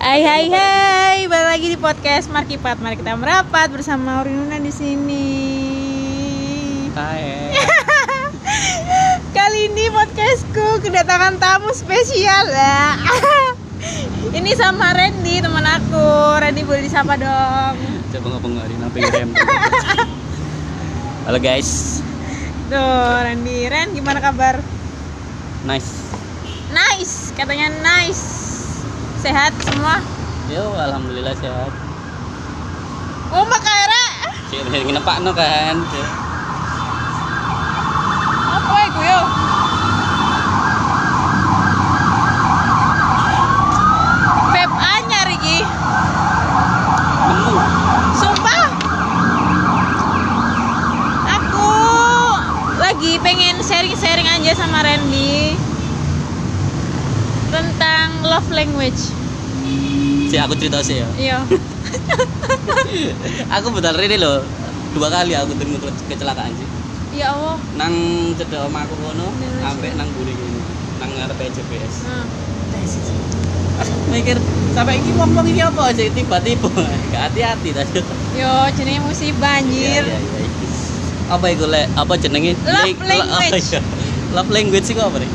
Hai hai hai, balik lagi di podcast Markipat. Mari kita merapat bersama Urinuna di sini. Hai. Kali ini podcastku kedatangan tamu spesial. Ini sama Randy teman aku. Randy boleh disapa dong. Coba ngepengaruhin apa rem. Halo guys. Tuh, Randy. Ren, gimana kabar? Nice. Nice, katanya nice. Sehat semua? Yo, alhamdulillah sehat. Oh, Mak Kaira. Cek ngepak no kan. Apa itu yo? Beb anyar iki. Nemu. Sumpah. Aku lagi pengen sharing-sharing aja sama Randy tentang love language. Si aku cerita sih ya. Iya. Aku betul ini loh. Dua kali aku ke- kecelakaan sih. Ya Allah. Nang cedek omah aku kono, sampai nang buri ini. Nang ngarepe GPS. Nah. Mikir sampai ini wong-wong ini apa aja tiba-tiba. Gak hati-hati tadi. Yo, jenenge musibah anjir. Iya, iya, iya. Apa itu le? Apa jenenge? Love language. iya. Love language itu apa nih?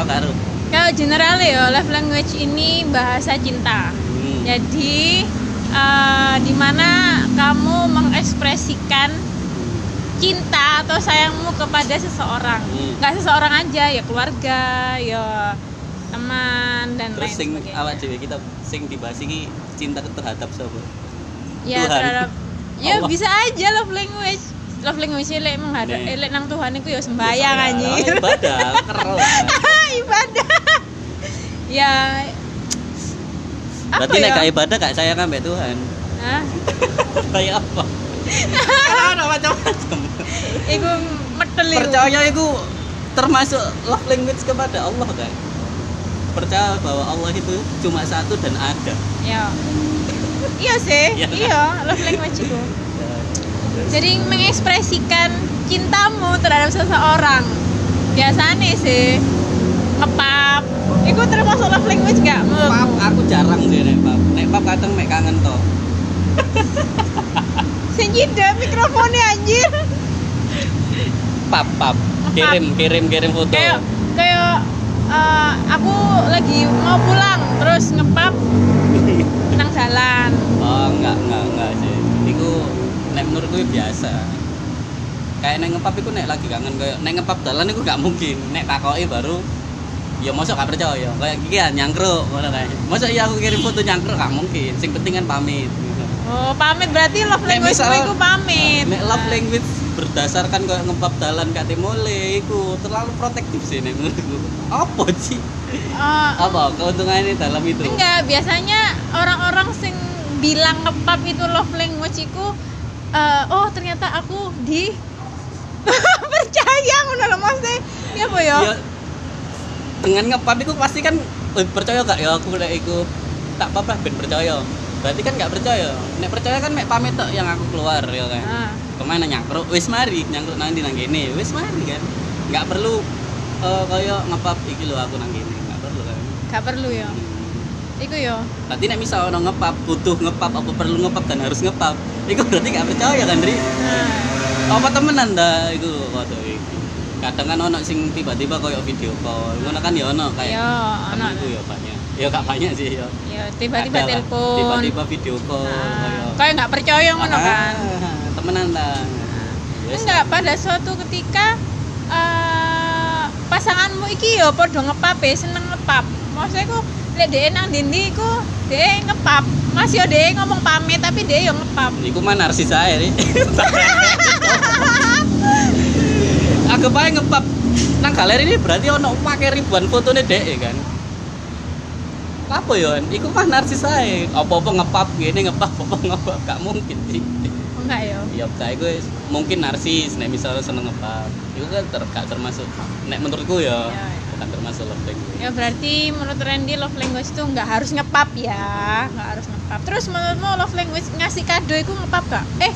Aku karo. Kalau general ya, love language ini bahasa cinta. Hmm. Jadi eh, di mana kamu mengekspresikan cinta atau sayangmu kepada seseorang. Hmm. Nggak seseorang aja, ya keluarga, ya teman dan Terus lain sing sebagainya. awak dhewe kita sing dibahas iki cinta terhadap sapa? ya Tuhan. terhadap ya Allah. bisa aja love language. Love language lek menghadap Nih. eh, lek nang Tuhan itu ya sembayang Oh, anjir. ibadah, keren. ibadah. ya apa Berarti ya? nek ibadah gak sayang ambek Tuhan. Hah? Kayak apa? Kan ada macam-macam. Iku metel iku. Percaya itu termasuk love language kepada Allah kan? Percaya bahwa Allah itu cuma satu dan ada. Ya. Iya sih, Iya. iya, love language itu. Jadi mengekspresikan cintamu terhadap seseorang. Biasanya sih ngepap. Itu termasuk love language gak? Pap, menurutmu? aku jarang sih nek pap. Nek pap kadang mek kangen toh. Sing nyidam mikrofonnya anjir. Pap, pap. Kirim, kirim, kirim foto. Kayak kayak eh, aku lagi mau pulang terus ngepap nang jalan. Oh, enggak, enggak, enggak sih. Iku nek menurutku biasa. Kayak nek ngepap iku nek lagi kangen kayak nek ngepap dalan iku gak mungkin. Nek takoki baru ya mosok gak percaya kayak gini kan nyangkruk ngono kae. Mosok iya aku kirim foto nyangkruk gak mungkin. Sing penting kan pamit. Oh, pamit berarti love Nek language misal- itu pamit. Nek love language berdasarkan kayak ngepap dalan kate iku terlalu protektif sih nek menurutku. Apa sih? Eh, Apa keuntungannya dalam itu? Enggak, biasanya orang-orang sing bilang ngepap itu love language iku eh, oh ternyata aku di percaya ngono lho maksudnya. Ya apa ya? Dengan ngepap itu pasti kan percaya gak ya aku nek iku tak apa ben percaya. Berarti kan gak percaya. Nek percaya kan mek pamit tok yang aku keluar ya kan. Ah, Ke mana nyangkruk? Wis mari nyangkruk nang ndi nang kene. Wis mari kan. Gak perlu eh kaya ngepap iki lho aku nang kene. Gak perlu kan. gak perlu ya. Iku ya. Berarti nek misal ono ngepap, butuh ngepap apa perlu ngepap dan harus ngepap. Iku berarti gak percaya kan, Ri? Nah, Apa temenan dah iku kode iki. Kadang kan ono sing tiba-tiba koyo video call. Ngono kan ya ono kayak ya ono. ya banyak. Ya gak banyak sih ya. Ya tiba-tiba lah. telepon. Tiba-tiba video call Nah, kayak kayak nggak percaya ngono kan. Ah, temenan lah. Wes Enggak, pada suatu ketika eh pasanganmu iki yo padha ngepap ya, seneng ngepap. Maksudnya ku lek dhek nang ndi ku dhek ngepap. Mas yo dhek ngomong pamit tapi dhek yo ngepap. Iku mah narsis ae, Ri. Aku bae ngepap nang galeri ini berarti ono pakai ribuan fotone dek kan. Apa ya? Iku mah narsis ae. Apa-apa ngepap gini ngepap apa ngepap gak mungkin sih. Oh, enggak yo. Iya, saya gue mungkin narsis, nek misalnya seneng ngepap. Itu kan ter gak termasuk nek menurutku ya, Ya, ya. Bukan termasuk love language. Ya berarti menurut Randy love language itu nggak harus ngepap ya, nggak harus ngepap. Terus menurutmu love language ngasih kado itu ngepap gak? Eh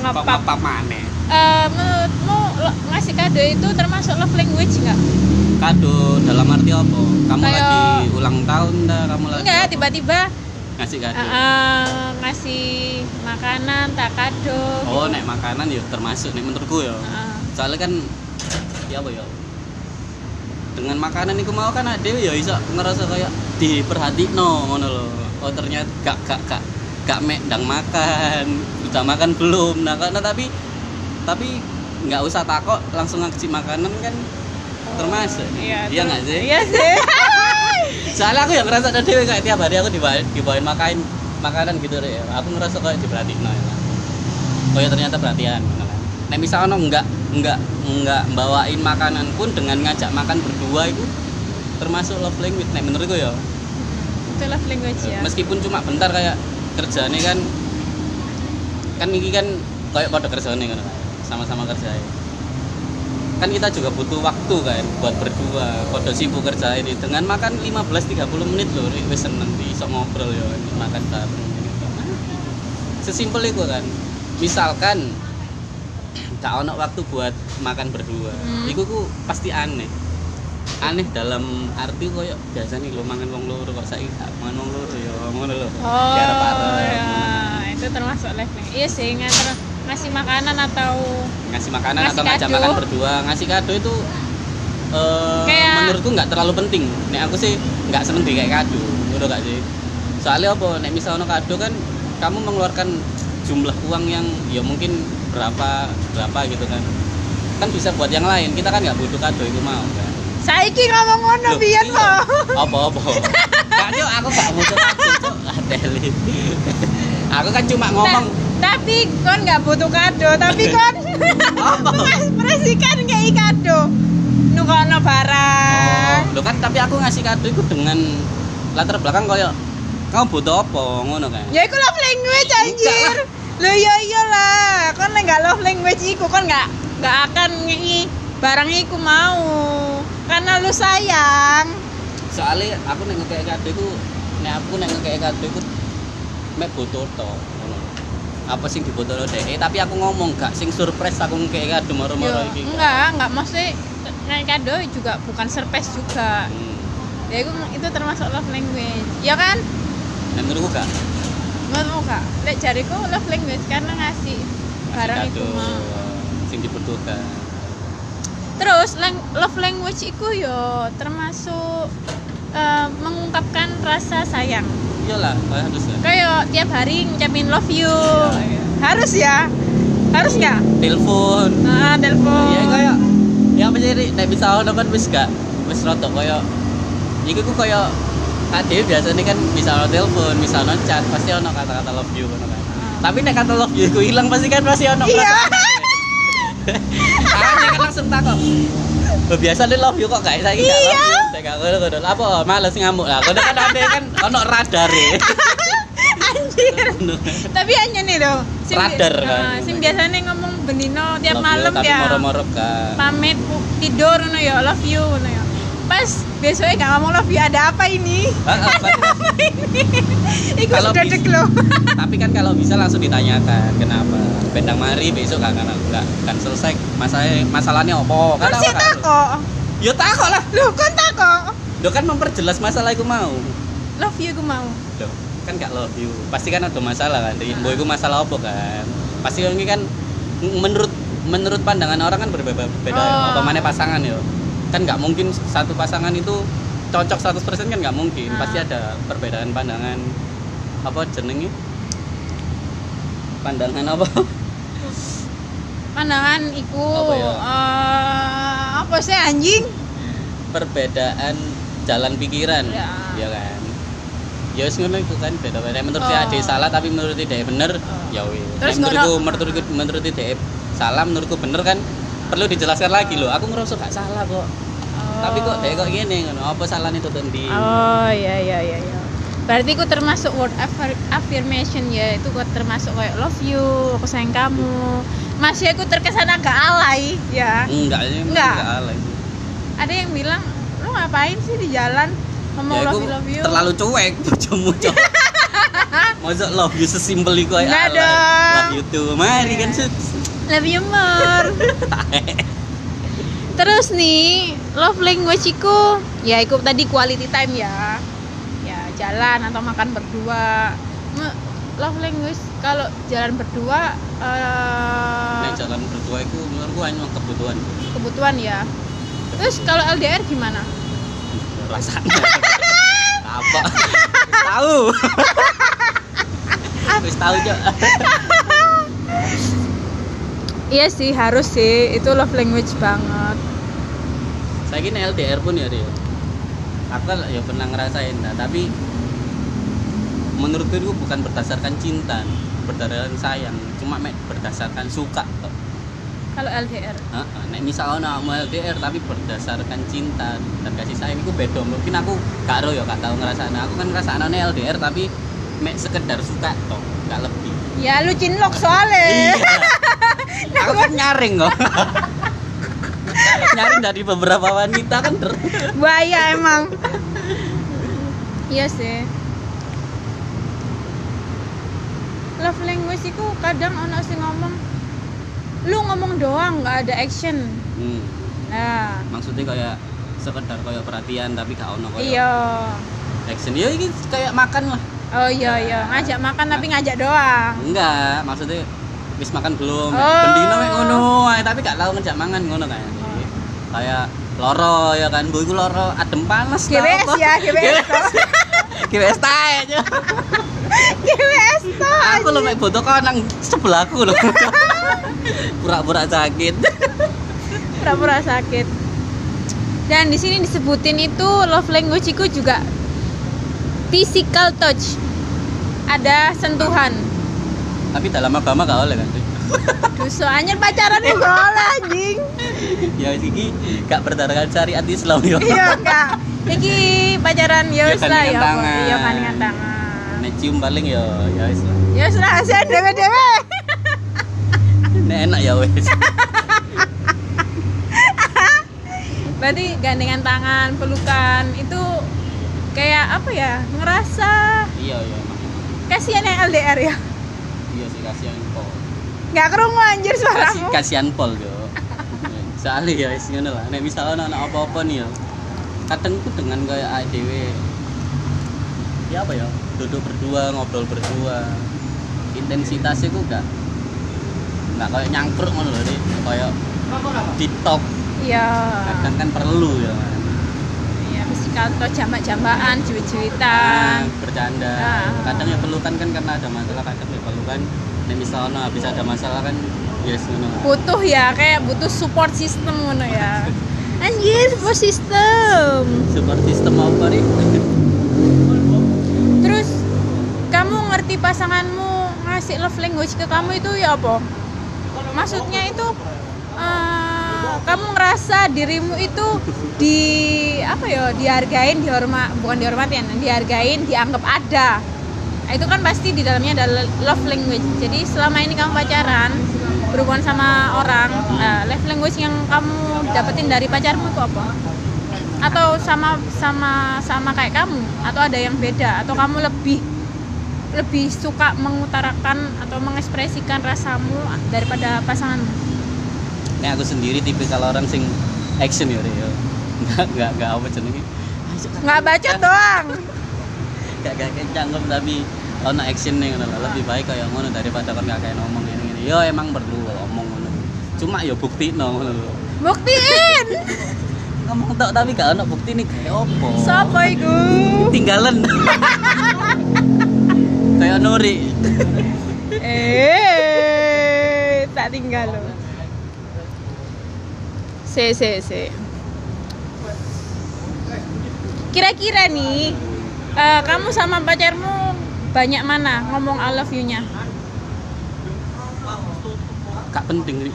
ngepap. Ngepap mana? Eh, menurutmu ngasih kado itu termasuk love language nggak? Kado dalam arti apa? Kamu Kayak- lagi ulang tahun dah, kamu lagi Enggak, tiba-tiba ngasih kado Eh, ngasih makanan tak kado oh gitu. nek makanan ya termasuk nek menurutku ya Heeh. soalnya kan ya apa ya dengan makanan itu mau kan ada ya iso ngerasa kayak diperhatikno ngono lho. Oh ternyata gak gak gak gak mek ndang makan udah makan belum. Nah karena tapi tapi nggak usah takut langsung ngasih makanan kan termasuk. iya iya nggak sih? iya sih. Soalnya aku yang ngerasa dewe kayak tiap hari aku dibawain dibawain makain makanan gitu deh aku ngerasa kayak diperhatiin no, ya. oh ya ternyata perhatian. ngono Nek misalnya enggak enggak enggak bawain makanan pun dengan ngajak makan berdua itu termasuk love language. Nek menurutku ya. Itu love language ya. Meskipun cuma bentar kayak kerjanya kan kan ini kan kayak pada kerjanya kan sama-sama kerja kan kita juga butuh waktu kan buat berdua pada sibuk kerja ini dengan makan 15-30 menit loh wis seneng di sok ngobrol ya makan bareng. Sesimpel itu kan. Misalkan gak ono waktu buat makan berdua. Hmm. itu ku pasti aneh. Aneh dalam arti koyo biasanya lo mangan wong loro kok saiki gak mangan wong loro ya ngono lho. Oh ya itu termasuk language iya sih nganter ngasih makanan atau ngasih makanan Ngasih atau ngajak makan berdua. Ngasih kado itu eh, Kayak- menurutku nggak terlalu penting. Nek aku sih nggak seneng di kayak kado udah gak sih? Soalnya apa? Nek misalnya kado kan kamu mengeluarkan jumlah uang yang ya mungkin berapa berapa gitu kan. Kan bisa buat yang lain kita kan nggak butuh kado itu mau kan. Saiki ngomong ngono biyen iya. lo apa apa? Kak Dio, aku gak butuh kado Cuk. Adeli aku kan cuma ngomong. tapi kon nggak butuh kado tapi kon apa? Mengekspresikan kayak kado. Nukono barang. Loh kan tapi aku ngasih kado itu dengan latar belakang kayak kamu butuh apa? Ngono kan. ya itu love language anjir lo ya iyalah. Kon nek nggak love language iku kon nggak nggak akan ngei barang iku mau. Karena lu sayang. Soalnya aku nek ngekek kado itu nek aku nek ngekek kado itu mek butuh to ngono. Apa sing dibutuhno dhek tapi aku ngomong gak sing surprise aku ngekek kado moro-moro iki. enggak enggak. Maksudnya nek kado juga bukan surprise juga. Hmm. ya itu itu termasuk love language. Ya kan? Menurutku gak nggak kak lek jariku love language karena ngasih barang itu mau sing dibutuhkan. terus lang- love language itu yo termasuk eh, mengungkapkan rasa sayang Iyalah, harus lah. kayak tiap hari ngucapin love you Iya. harus ya harus nggak Telepon. ah telepon Iya kayak ya sih Rik? nek bisa ono kan wis gak wis rotok kaya iku ku kaya tadi biasanya kan bisa ono telepon, bisa ono chat, pasti ono kata-kata love you ngono kan. Tapi nek kata love you iku hilang pasti kan pasti ono Iya. Ah, kan langsung takut. Oh, biasa nih love you kok gak saiki gak love you. Saya gak ngono ngono. Apa males ngamuk lah. Kono kan ada kan ono radar ya. anjir tapi hanya nih sing, Radar kan. ah, sing biasanya ngomong benino tiap malam tapi ya moro-moro kan. pamit tidur ngono ya love you ngono ya pas besoknya gak ngomong love you ada apa ini? Heeh, pasti- Iku Kalau sudah dek loh. Tapi kan kalau bisa langsung ditanyakan kenapa? Bendang mari besok kan kan? Enggak kan selesai masalahnya masalahnya opo kan kan apa sih kan? takok. Yo takok lah. Loh kan takok. Lo kan memperjelas masalah itu mau. Love you gue mau. Loh, kan gak love you. Pasti kan ada masalah kan? Di boy masalah opo kan? Pasti ini kan menurut menurut pandangan orang kan berbeda beda Oh. apa mana pasangan yo kan nggak mungkin satu pasangan itu cocok 100% kan nggak mungkin Ah. pasti ada perbedaan pandangan apa jenenge pandangan apa pandangan iku Apa ya? eh, apa sih anjing perbedaan jalan pikiran Ya. ya kan ya wis ngono itu kan beda beda menurut Oh. dia salah tapi menurut dia bener Oh. ya wis menurutku menurutku menurut dia salah menurutku bener kan perlu dijelaskan lagi loh aku ngerasa gak salah kok tapi kok dia kok gini ngono apa salahnya itu di oh iya iya iya iya berarti aku termasuk word affir- affirmation ya itu gue termasuk kayak love you aku sayang kamu masih aku terkesan agak alay ya enggak Enggak. enggak alay sih. ada yang bilang lu ngapain sih di jalan ngomong ya love aku you love you terlalu cuek bojomu cok Masa love you sesimpel itu kayak Enggak alay. dong. Love you too Mari kan Iya. Love you more terus nih love language iku ya ikut tadi quality time ya. Ya jalan atau makan berdua. Love language kalau jalan berdua eh, nek jalan berdua itu menurutku hanya kebutuhan. kebutuhan ya. Terus kalau LDR gimana? Rasanya. Apa? Tahu. Wis tahu aja iya sih harus sih. Itu love language banget. Saya kira LDR pun ya Rio. Aku ya pernah ngerasain nah, tapi menurutku itu bukan berdasarkan cinta berdasarkan sayang. Cuma berdasarkan suka kok kalau LDR Heeh, nek misalnya mau LDR tapi berdasarkan cinta dan kasih sayang itu beda. Mungkin aku gak ya gak tahu ngerasaan. Aku kan ngerasaan LDR tapi mek sekedar suka toh. Gak lebih. Ya lu cinlok soalnya aku kan nyaring kok nyaring dari beberapa wanita kan ter bahaya emang. Iya sih. Love language itu kadang ono sing ngomong lu ngomong doang nggak ada action. Hmm, nah. Maksudnya kayak sekedar kayak perhatian tapi gak ono kayak iya. action. Ya ini kayak makan lah. Oh iya iya. Ngajak makan tapi ngajak doang. Enggak maksudnya wis makan belum? Oh. bendino ngono tapi gak tau ngejak mangan ngono kan. Kayak loro ya kan bu iku loro adem panas GWS ya, GWS. GWS tae GWS toh aku lo mek foto kau nang sebelahku loh pura-pura sakit. Pura-pura sakit. Dan di sini disebutin itu love language itu juga physical touch. Ada sentuhan tapi dalam agama gak oleh kan Duh, soalnya pacaran itu boleh anjing. Ya iki gak berdasarkan syariat Islam ya iya kak iki pacaran ya Ya, wis lah ya iya kandingan tangan. Nek cium paling ya ya wis lah. ya wis lah saya dewe dewe nek enak ya wis. Berarti gandengan tangan pelukan itu kayak apa ya? Ngerasa iya iya kasihan yang LDR ya iya sih kasihan Pol nggak kerungu anjir suaramu. kasihan Pol yo. Soalnya ya wis ngono lah. Nek misalnya anak apa-apa nih ya kadang tuh dengan kayak ADW ya apa ya? Duduk berdua ngobrol berdua. Intensitasnya kok gak nggak kayak nyangkruk ngono loh nih kayak di talk iya. Kadang kan perlu ya physical touch jambak-jambakan cuit-cuitan Nah, bercanda. Ah. kadang ya pelukan kan karena ada masalah kadang ya pelukan misalnya habis ada masalah kan yes ngono. Butuh ya kayak butuh support system ngono ya. Anjir support system. Support system apa nih terus kamu ngerti pasanganmu ngasih love language ke kamu itu ya apa? Maksudnya itu eh, kamu ngerasa dirimu itu di apa ya dihargain dihormat bukan dihormatin dihargain dianggap ada. Nah, itu kan pasti di dalamnya ada love language. Jadi selama ini kamu pacaran berhubungan sama orang eh, love language yang kamu dapetin dari pacarmu itu apa? Atau sama sama sama kayak kamu? Atau ada yang beda? Atau kamu lebih lebih suka mengutarakan atau mengekspresikan rasamu daripada pasanganmu Nek aku sendiri tipikal orang sing action ya Rio. Enggak enggak enggak apa jenenge. nggak baca doang Enggak enggak kayak cangkem tapi ono action nih. Lebih baik kayak ngono daripada kan gak kayak ngomong ini ini. Yo emang perlu ngomong ngono. Cuma yo bukti no ngono buktiin Ngomong tok tapi gak ono bukti nih kayak opo. sopo iku Tinggalan. kayak Nuri. eh tak tinggal lo se se se kira-kira nih eh, kamu sama pacarmu banyak mana? Ngomong I love you-nya. Gak penting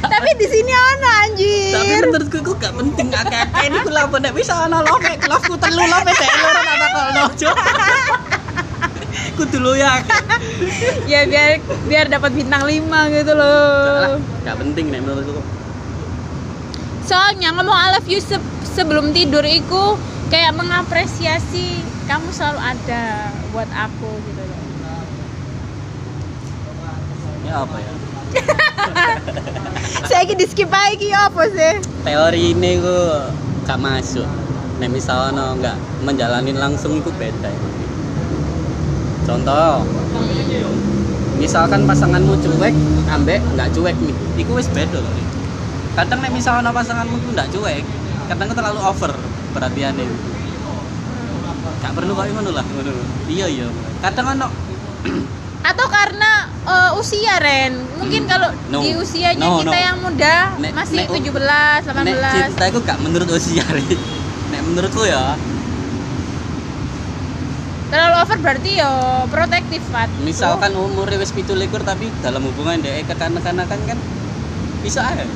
tapi di sini ono anjir. Tapi menurutku itu gak penting akeh-akeh ini ku lapo nek bisa ana love love ku telu love dek loro tak takono. Kudu lo ya. ya biar biar dapat bintang 5 gitu loh. Gak penting nek menurutku. Soalnya ngomong I love you se- sebelum tidur itu kayak mengapresiasi kamu selalu ada buat aku gitu loh Ya apa ya? saya di skip lagi apa sih Teori ini ku gak masuk. nek misalnya nggak menjalani langsung itu beda contoh misalkan pasanganmu cuek ambek nggak cuek nih itu wis beda loh kadang nek misalnya pasanganmu tuh nggak cuek kadang itu terlalu over perhatiannya. Gak perlu kayak ngono lah. Ngono iya iya. Kadang ono atau karena eh, usia Ren? Mungkin kalau No. di usianya No, kita no. yang muda Nek- masih nek- 17 18 nek cinta itu gak menurut usia Ri. nek menurutku ya. Terlalu over berarti yo protektif kan misalkan umurnya wis 17 tapi dalam hubungan dia kekanak-kanakan kan bisa aja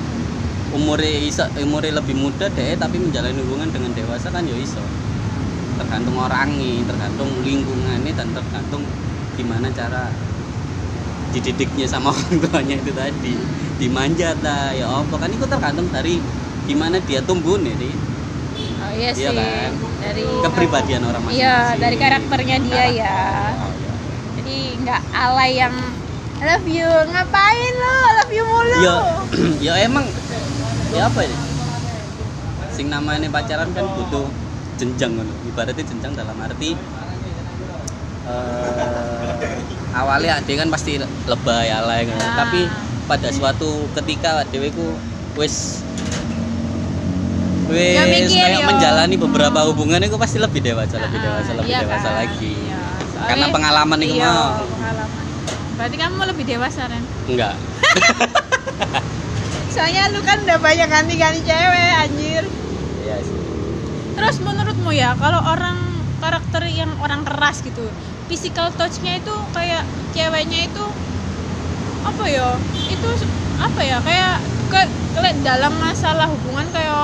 umurnya bisa umurnya lebih muda deh tapi menjalani hubungan dengan dewasa kan ya iso tergantung orangnya tergantung lingkungannya dan tergantung gimana cara dididiknya sama orang tuanya itu tadi dimanja ta ya apa kan itu tergantung dari gimana dia tumbuh nih Ri. oh, iya sih Iya kan? dari kepribadian orang masing-masing iya dari karakternya dia Karakter. ya Oh, iya. jadi nggak alay yang I love you ngapain lo I love you mulu ya ya emang ya apa ya sing namanya pacaran kan butuh jenjang ngono ibaratnya jenjang dalam arti eh awalnya dia kan pasti lebay alay ngono. Nah. tapi pada suatu ketika dewe ku wis wis Ya, kayak yo. menjalani beberapa hubungan itu pasti lebih dewasa lebih Ah, dewasa lebih iya dewasa kan? lagi Iya. Soalnya- karena pengalaman itu iya, pengalaman berarti kamu lebih dewasa Ren enggak soalnya lu kan udah banyak ganti-ganti cewek anjir. Iya sih. Terus menurutmu ya kalau orang karakter yang orang keras gitu physical touch-nya itu kayak ceweknya itu apa ya? Itu apa ya? Kayak ke, ke- dalam masalah hubungan kayak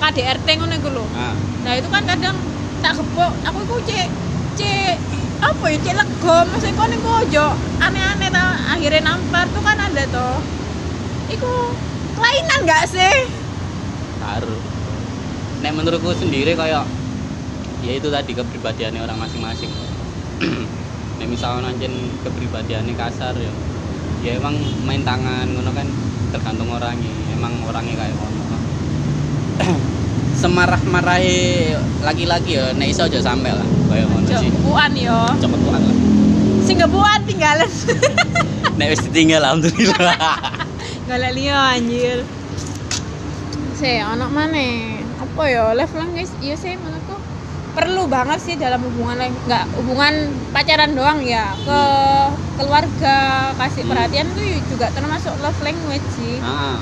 KDRT ngono iku lho. Ah. Nah itu kan kadang tak gepok aku iku cek cek apa ya? Cek lego maksudnya kok ning ojo aneh-aneh ta? Akhirnya nampar. Tuh kan ada toh iku kelainan gak sih Taruh. Nek menurutku sendiri kayak ya itu tadi kepribadiannya orang masing-masing. Nek misalnya nanjen kepribadiannya kasar ya, ya emang main tangan ngono kan tergantung orangnya. Emang orangnya kayak ngono. Semarah marahi laki-laki ya, nek iso aja sampai lah kayak ngono sih. Cepuan yo Cepetan lah. sing gebuan tinggalan Nek wis ditinggal alhamdulillah. golek liya anjir. Sih anak mana? Apa ya? Love language iya sih menurutku. Perlu banget sih dalam hubungan nggak hubungan pacaran doang ya. Ke keluarga kasih Hmm. perhatian tuh juga termasuk love language sih. Ah,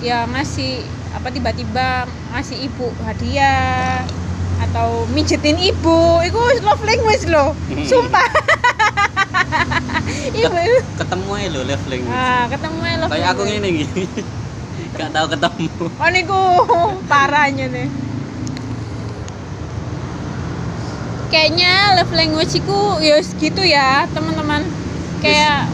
ya ngasih apa tiba-tiba ngasih ibu hadiah atau mijetin ibu. Itu love language loh. Hmm. sumpah ketemu aja lo leveling. ah ketemu ya love Kayak aku ngene gini. Gak tahu ketemu. Oh niku parahnya nih. Kayaknya love language iku ya gitu ya, teman-teman. Kayak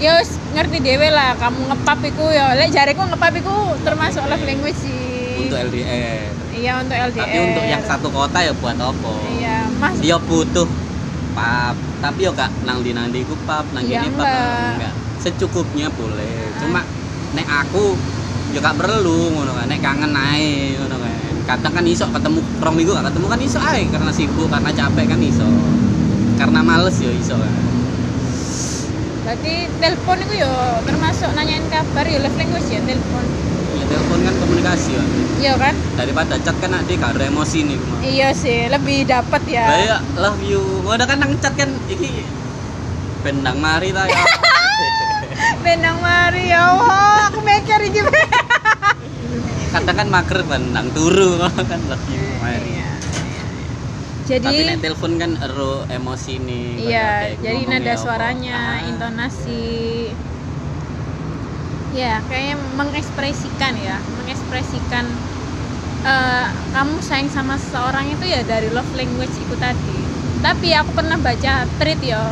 ya ngerti dewe lah kamu ngepap iku ya lek jariku ngepap iku termasuk love language sih. Untuk LDR. Iya untuk LDR. Tapi untuk yang satu kota ya buat apa? Iya, Mas. Dia butuh pap, tapi yo gak nang di nang di ku pap, nang Iya, gini pap enggak. Secukupnya boleh. Ah. Cuma nek aku yo gak perlu ngono kan. Nek kangen ae ngono kan. Kadang kan iso ketemu rong minggu gak ketemu kan iso ae karena sibuk, karena capek kan iso. Karena males yo iso kan. Berarti telepon itu ya termasuk nanyain kabar ya love language ya telepon. Ya telepon kan komunikasi ya. Iya kan? Daripada chat kan nanti gak ada emosi nih mah. Iya sih, lebih dapat ya. Kayak love you. Ngono kan nang chat kan iki bendang mari ta ya. Benang mari ya Allah, aku mikir iki. kadang kan mager bendang turu kan love you mari. Iya. Tapi Jadi nek telepon kan ero emosi nih. iya, jadi nada apa. suaranya, Ah. intonasi. Ya, kayaknya mengekspresikan ya, mengekspresikan eh, kamu sayang sama seseorang itu ya dari love language itu tadi. Tapi aku pernah baca tweet yo,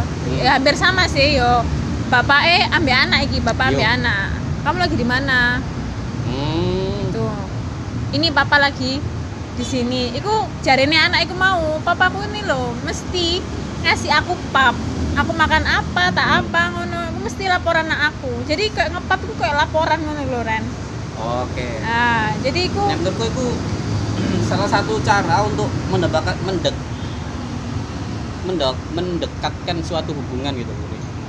ya, hampir sama sih yo. Bapak eh ambil anak iki, bapak ambil anak. Kamu lagi di mana? Hmm. tuh ini papa lagi di sini iku jarene anak iku mau papaku ini loh mesti ngasih aku pap aku makan apa tak apa ngono mesti laporan anak aku. Jadi kayak ngepap itu kayak laporan ngono lho Ren. Oke. nah jadi iku Nek menurutku iku salah satu cara untuk mendapatkan mendek mendek mendekatkan suatu hubungan gitu.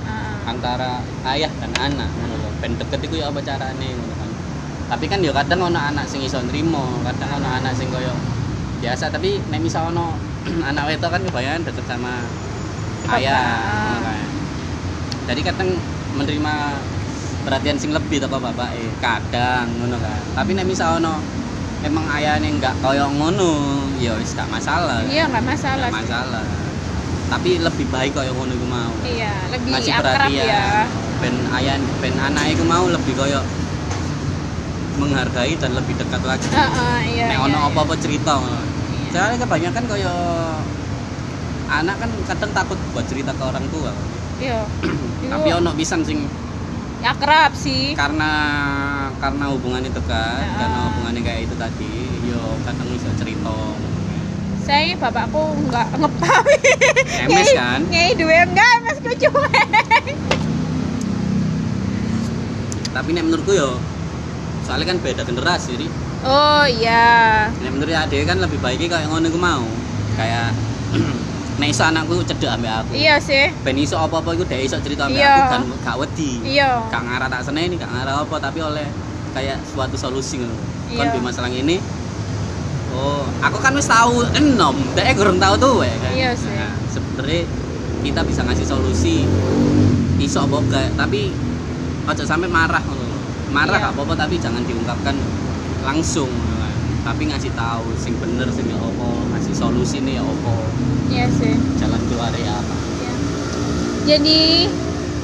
Ah, antara ayah dan anak lho. Ben deket iku ya apa carane ngono kan. Tapi kan ya kadang ono anak sing iso nrimo kadang ono anak sing koyo biasa. Tapi nek misal ono anak wedok kan kebanyakan deket sama ayah kan. Jadi kadang menerima perhatian sing lebih teko bapak. Eh kadang ngono kan. Tapi nek misal ono emang ayahnya nggak koyo ngono ya wis gak masalah. Iya nggak masalah sih. masalah. Tapi lebih baik koyo ngono iku mau. Iya lebih ngasih akrab perhatian. ya. Ben ayah ben anak itu mau lebih koyo menghargai dan lebih dekat lagi. Heeh, iya nek iya, ono iya. apa-apa cerita. Iya. soalnya kebanyakan koyo anak kan kadang takut buat cerita ke orang tua iya. Tapi ono pisan sing akrab sih. Karena karena hubungannya dekat Ya. karena hubungannya kayak itu tadi yo kadang bisa cerita. Saya bapakku nggak ngepam Emes kan? nyai dua enggak emes ku cuek tapi nek menurutku yo soalnya kan beda generasi oh iya. Nek menurut adek kan lebih baiknya kayak ngono mau. Kayak nek iso anakku cedek ambek aku iya sih ben iso apa-apa iku dhek iso cerita ambek Iya. aku kan gak wedi iya gak ngarah tak seneni gak ngarah apa tapi oleh kayak suatu solusi ngono kon Iya. di masalah ini oh aku kan wis tahu enom dhek kurang tahu tuh ya kan Iya sih. Nah, sebenarnya kita bisa ngasih solusi iso apa gak tapi ojo sampai marah marah Iya. gak apa-apa tapi jangan diungkapkan langsung kan. Tapi ngasih tahu sing bener sing ya apa ngasih solusi nih ya apa. Iya sih. Jalan keluar ya apa. Iya. jadi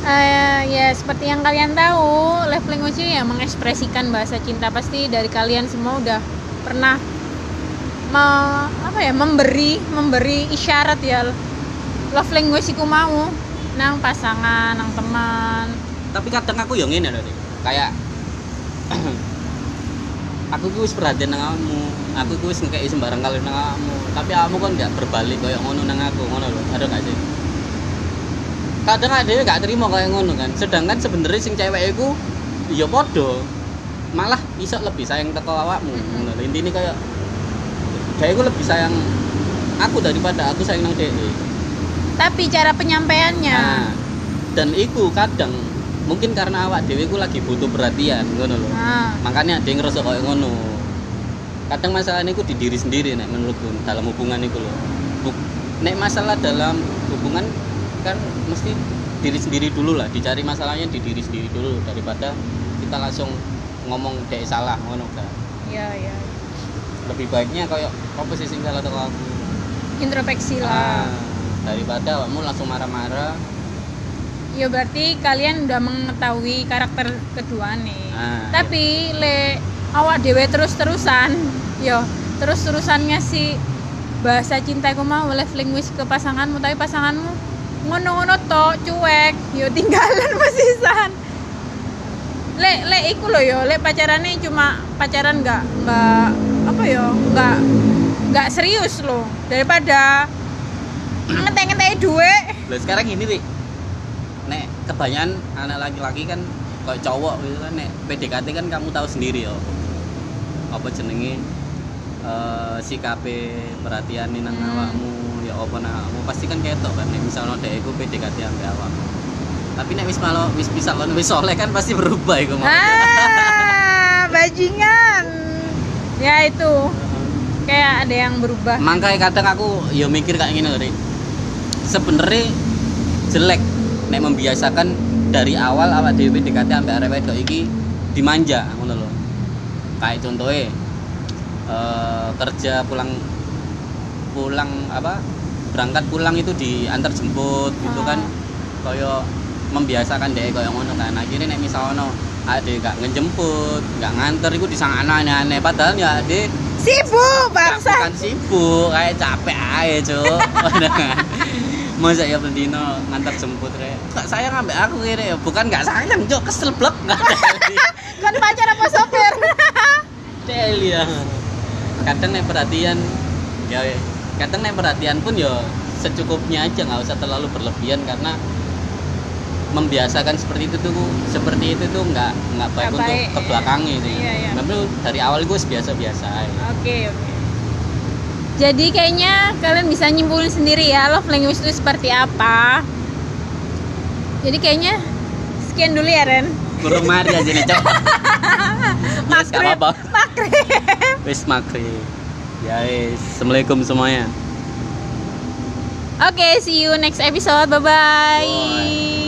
eh, ya seperti yang kalian tahu love language ya mengekspresikan bahasa cinta pasti dari kalian semua udah pernah me- apa ya memberi memberi isyarat ya love language iku mau nang pasangan nang teman. Tapi kadang aku yang ini dari kayak aku ku wis perhatian nang kamu. Aku ku wis ngekei sembarang kali nang kamu. Tapi kamu kan nggak berbalik kayak ngono nang aku ngono loh ada gak sih? Kadang ada yang gak terima kayak ngono kan. Sedangkan sebenarnya sing cewek iku ya podo. Malah iso lebih sayang teko awakmu ngono lho. intine kayak dia lebih sayang aku daripada aku sayang nang dia tapi cara penyampaiannya. Nah, dan iku kadang mungkin karena awak dewe iku lagi butuh perhatian ngono lho. nah, Makanya dia ngerasa kayak ngono. Kadang masalahnya iku di diri sendiri nek menurutku dalam hubungan iku lho. Buk- Nek masalah dalam hubungan kan mesti diri sendiri dulu lah, dicari masalahnya di diri sendiri dulu daripada kita langsung ngomong dek salah ngono kan. ya ya Lebih baiknya kayak apa sih sing salah teko aku? introspeksi Ah, lah daripada kamu langsung marah-marah. Ya berarti kalian udah mengetahui karakter kedua nih. Ah, tapi le awak dewe terus terusan yo terus terusannya si bahasa cinta aku mau love language ke pasanganmu tapi pasanganmu ngono-ngono tok cuek yo tinggalan pasisan. Le le iku lo yo le pacarannya cuma pacaran nggak nggak apa yo nggak nggak serius loh daripada ngeteh-ngeteh duit. Lah sekarang gini, Ri. Kebanyakan anak laki-laki kan kayak cowok gitu kan nek PDKT kan kamu tahu sendiri ya. Apa jenenge eh sikape perhatian nang Hmm. awakmu ya apa nang awakmu pasti kan ketok kan nek misalnya dhek iku PDKT ambek awakmu. Tapi nek wis malo wis bisa kon wis soleh kan pasti berubah iku mau. ah bajingan ya itu kayak ada yang berubah Makanya kadang aku ya mikir kayak gini loh. Sebenarnya jelek nek membiasakan dari awal awak dhewe PDKT ambek arek wedok iki dimanja ngono lho. Kayak contohnya eh, kerja pulang pulang apa berangkat pulang itu diantar jemput gitu Ah. kan kaya membiasakan deh kaya ngono kan akhirnya nek misalnya ade gak ngejemput gak nganter iku disangano aneh-aneh padahal ya ade sibuk bangsa bukan sibuk, kayak capek aja, Cuk. Masa ya bendino ngantar jemput rek. Kok sayang ambek aku kira ya, bukan gak sayang, Cuk, kesel blek. kan pacar apa sopir Del ya. Kadang nek perhatian ya kadang nek perhatian pun ya secukupnya aja nggak usah terlalu berlebihan karena membiasakan seperti itu tuh seperti itu tuh nggak nggak baik Nggak untuk baik, ke belakangnya sih. Iya, iya. Memang dari awal gue biasa-biasa aja. oke oke jadi kayaknya kalian bisa nyimpulin sendiri ya love language itu seperti apa jadi kayaknya sekian dulu ya Ren kurang mari aja nih cok yes Makrib. apa-apa Makrib. wis makrib ya wis assalamualaikum semuanya Oke, see you next episode. Bye bye. Bye.